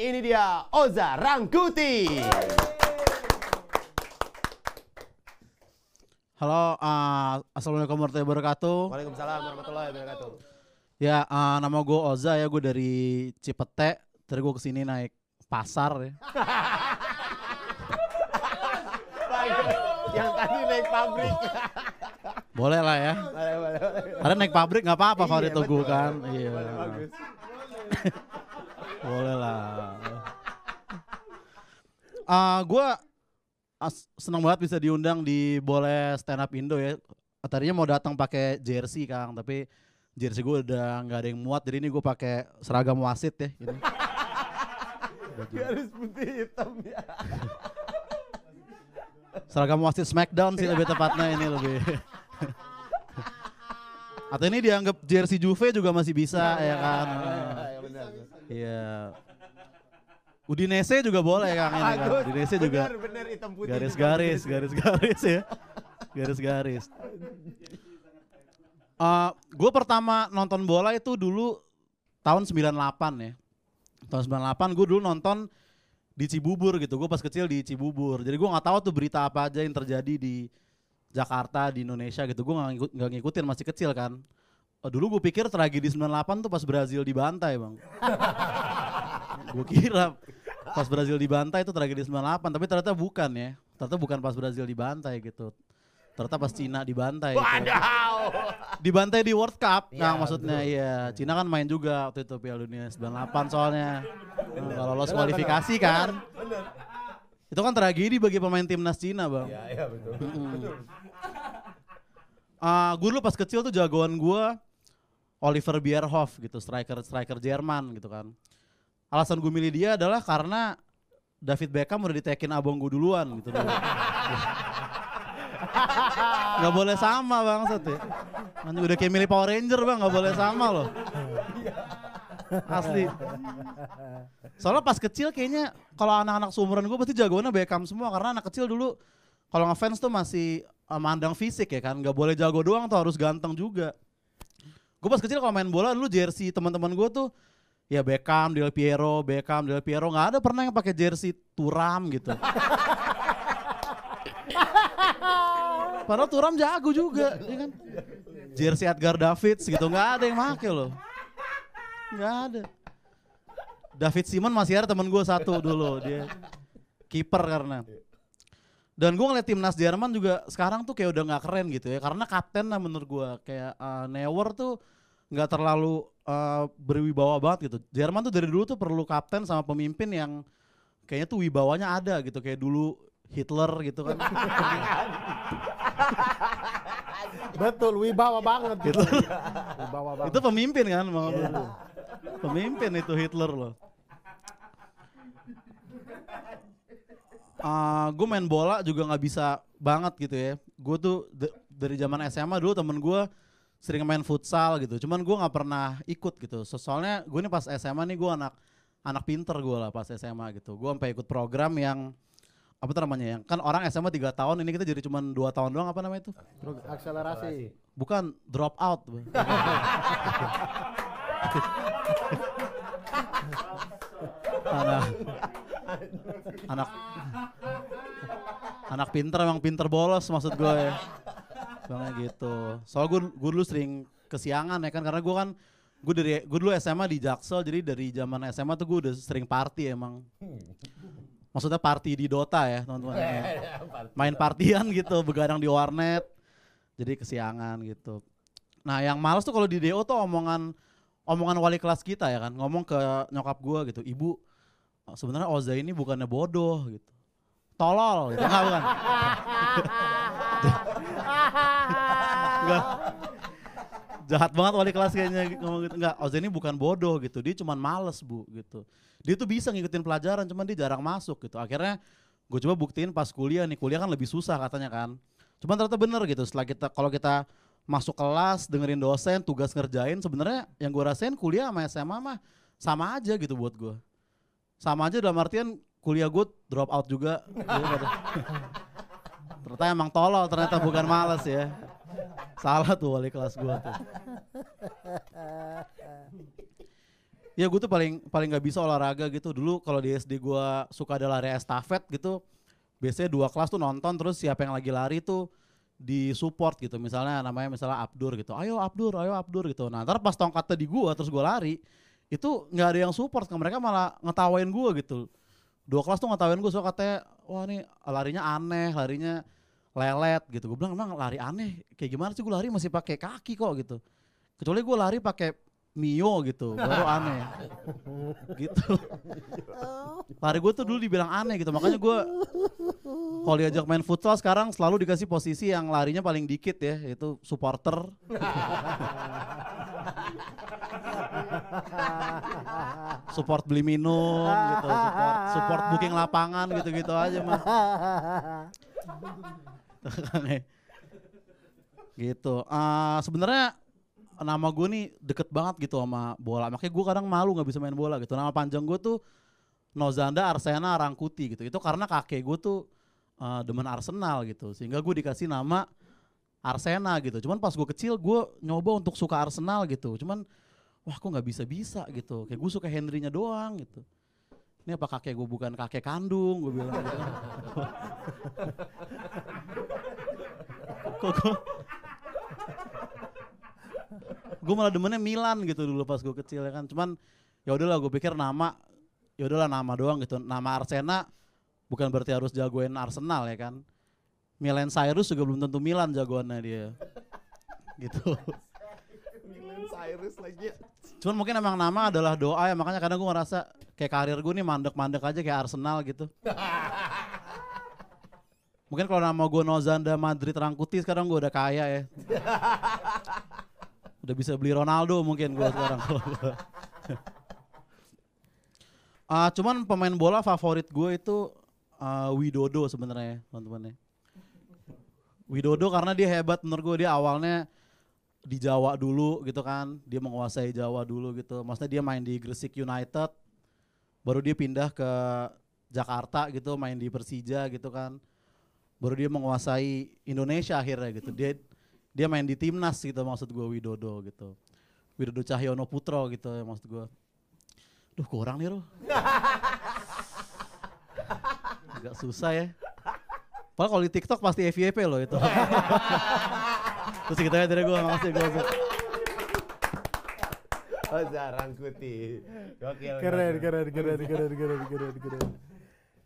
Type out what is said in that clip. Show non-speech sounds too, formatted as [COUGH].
Ini dia Oza Rangkuti. Halo, uh, assalamualaikum warahmatullahi wabarakatuh. Waalaikumsalam warahmatullahi wabarakatuh. Ya, uh, nama gue Oza ya, gue dari Cipete. Tadi gue ke sini naik pasar ya. [LAUGHS] Yang tadi naik pabrik. [LAUGHS] Boleh lah ya. boleh, boleh, boleh. Karena naik pabrik nggak apa-apa Iya, Farid tuh gue kan. Iya. [LAUGHS] Boleh, bagus. Boleh lah. Uh, gue senang banget bisa diundang di Boleh Stand Up Indo ya. Tadinya mau datang pakai jersey Kang, tapi jersey gue udah nggak ada yang muat. Jadi ini gue pakai seragam wasit ya. Ini. [LAUGHS] Garis putih hitam ya. [LAUGHS] Seragam wasit Smackdown sih lebih tepatnya ini lebih. Atau ini dianggap jersey Juve juga masih bisa ya kan. Ya, benar. Iya. Udinese juga boleh Kang ini kan. Udinese juga benar hitam putih. garis-garis, garis-garis ya. Garis-garis. gue [LAUGHS] pertama nonton bola itu dulu tahun 98 ya. Tahun 98 gue dulu nonton di Cibubur gitu. Gue pas kecil di Cibubur. Jadi gue nggak tahu tuh berita apa aja yang terjadi di Jakarta, di Indonesia gitu. Gue nggak ngikut, nggak ngikutin masih kecil kan. Oh, dulu gue pikir tragedi 98 tuh pas Brazil dibantai bang. [LAUGHS] gue kira pas Brazil dibantai itu tragedi 98 tapi ternyata bukan ya. Ternyata bukan pas Brazil dibantai gitu. Ternyata pas Cina dibantai. gitu. Dibantai di World Cup, Iya, nah maksudnya iya. Cina kan main juga waktu itu Piala Dunia 98 soalnya. Nah, kalau lolos kualifikasi kan. Itu kan tragedi bagi pemain timnas Cina, Bang. Ya, ya betul. Ah, gue dulu pas kecil tuh jagoan gue Oliver Bierhoff gitu, striker striker Jerman gitu kan. Alasan gue milih dia adalah karena David Beckham udah ditekin abang gue duluan gitu dulu. Gak boleh sama bang ya. Kan udah kayak milih Power Ranger bang, gak boleh sama loh. Asli. Soalnya pas kecil kayaknya kalau anak-anak seumuran gue pasti jagoannya Beckham semua karena anak kecil dulu kalau ngefans tuh masih uh, mandang fisik ya kan, nggak boleh jago doang tuh harus ganteng juga. Gue pas kecil kalau main bola dulu jersey teman-teman gue tuh ya Beckham, Del Piero, Beckham, Del Piero nggak ada pernah yang pakai jersey Turam gitu. [LAUGHS] Padahal Turam jago juga, ya kan? Jersey Edgar Davids gitu nggak ada yang make loh, nggak ada. David Simon masih ada temen gue satu dulu dia kiper karena dan gue ngeliat timnas Jerman juga sekarang tuh kayak udah nggak keren gitu ya karena kapten lah menurut gue kayak uh, Neuer tuh nggak terlalu uh, berwibawa banget gitu. Jerman tuh dari dulu tuh perlu kapten sama pemimpin yang kayaknya tuh wibawanya ada gitu. Kayak dulu Hitler gitu kan. [LAUGHS] Betul, wibawa banget Gitu. Wibawa banget. itu pemimpin kan Bang Abdul? pemimpin itu Hitler loh. Gue main bola juga nggak bisa banget gitu ya. Gue tuh dari zaman SMA dulu temen gue sering main futsal gitu. Cuman gue nggak pernah ikut gitu. So- soalnya gue nih pas SMA nih gue anak anak pinter gue lah pas SMA gitu. Gue sampai ikut program yang apa tuh namanya yang kan orang SMA tiga tahun ini kita jadi cuman dua tahun doang apa namanya itu? Akselerasi. bukan drop out. [LAUGHS] Anak anak anak pinter emang pinter bolos maksud gue ya Bang gitu. Soal gue gue dulu sering kesiangan ya kan karena gue kan gue dari gue dulu SMA di Jaksel jadi dari zaman SMA tuh gue udah sering party emang. Maksudnya party di Dota ya teman-teman. Ya. main partian gitu begadang di warnet. Jadi kesiangan gitu. Nah yang males tuh kalau di DO tuh omongan omongan wali kelas kita ya kan ngomong ke nyokap gua gitu ibu sebenarnya Oza ini bukannya bodoh gitu. Tolol gitu. Enggak bukan [LAUGHS] enggak jahat banget wali kelas kayaknya ngomong gitu. Enggak Oza ini bukan bodoh gitu. Dia cuman males bu gitu. Dia tuh bisa ngikutin pelajaran cuman dia jarang masuk gitu. Akhirnya gue coba buktiin pas kuliah nih kuliah kan lebih susah katanya kan. Cuman ternyata bener gitu setelah kita kalau kita masuk kelas dengerin dosen tugas ngerjain sebenarnya yang gue rasain kuliah sama SMA mah sama aja gitu buat gue sama aja dalam artian kuliah gue drop out juga Iya, [LAUGHS] ternyata emang tolol ternyata bukan males ya salah tuh wali kelas gue tuh. Iya gue tuh paling paling nggak bisa olahraga gitu. Dulu kalau di SD gue suka ada lari estafet gitu. Biasanya dua kelas tuh nonton terus siapa yang lagi lari tuh di support gitu. Misalnya namanya misalnya Abdur gitu. Ayo Abdur ayo Abdur gitu. Nah ntar pas tongkatnya di gua terus gua lari itu nggak ada yang support. Mereka malah ngetawain gua gitu. Dua kelas tuh ngetawain gua so katanya wah nih larinya aneh larinya lelet gitu. Gue bilang emang lari aneh? Kayak gimana sih gue lari? Masih pakai kaki kok gitu. Kecuali gue lari pakai mio gitu baru aneh. Gitu. Lari gue tuh dulu dibilang aneh gitu. Makanya gue kalau diajak main futsal sekarang selalu dikasih posisi yang larinya paling dikit ya yaitu supporter. Support beli minum gitu support support booking lapangan gitu-gitu aja mah [LAUGHS] gitu. Eh, sebenarnya nama gue nih deket banget gitu sama bola. Makanya gue kadang malu nggak bisa main bola gitu. Nama panjang gue tuh Nozanda Arsena Rangkuti gitu. Itu karena kakek gue tuh eh, demen Arsenal gitu. Sehingga gue dikasih nama Arsena gitu. Cuman pas gue kecil gue nyoba untuk suka Arsenal gitu. Cuman wah kok nggak bisa bisa gitu? Kayak gue suka Henry-nya doang gitu. Ini apa kakek gue bukan kakek kandung gue bilang gitu. [LAUGHS] kok gue gue malah demennya Milan gitu dulu pas gue kecil ya kan. Cuman ya udahlah gue pikir nama ya udahlah nama doang gitu. Nama Arsena bukan berarti harus jagoin Arsenal ya kan. Milan Cyrus juga belum tentu Milan jagoannya dia. Gitu. Milan Cyrus lagi. cuman mungkin emang nama adalah doa ya. Makanya kadang gue ngerasa kayak karir gue nih mandek-mandek aja kayak Arsenal gitu [LAUGHS] mungkin kalau nama gue Nozanda Madrid Rangkuti sekarang gue udah kaya ya. [LAUGHS] Udah bisa beli Ronaldo mungkin gue sekarang [LAUGHS] Ah, cuman pemain bola favorit gue itu ah, Widodo sebenarnya teman-teman ya. Widodo karena dia hebat menurut gue dia awalnya di Jawa dulu gitu kan. Dia menguasai Jawa dulu gitu. Maksudnya dia main di Gresik United baru dia pindah ke Jakarta gitu main di Persija gitu kan baru dia menguasai Indonesia akhirnya gitu. Dia dia main di timnas gitu maksud gue Widodo gitu. Widodo Cahyono Putro gitu ya maksud gue duh kurang nih lo agak susah ya. Padahal kalau di TikTok pasti FYP loh itu. Terus gitu ya dari gue makasih gue Oh, Zarangkuti. Gokil. Keren, keren, keren, keren, keren, keren, keren.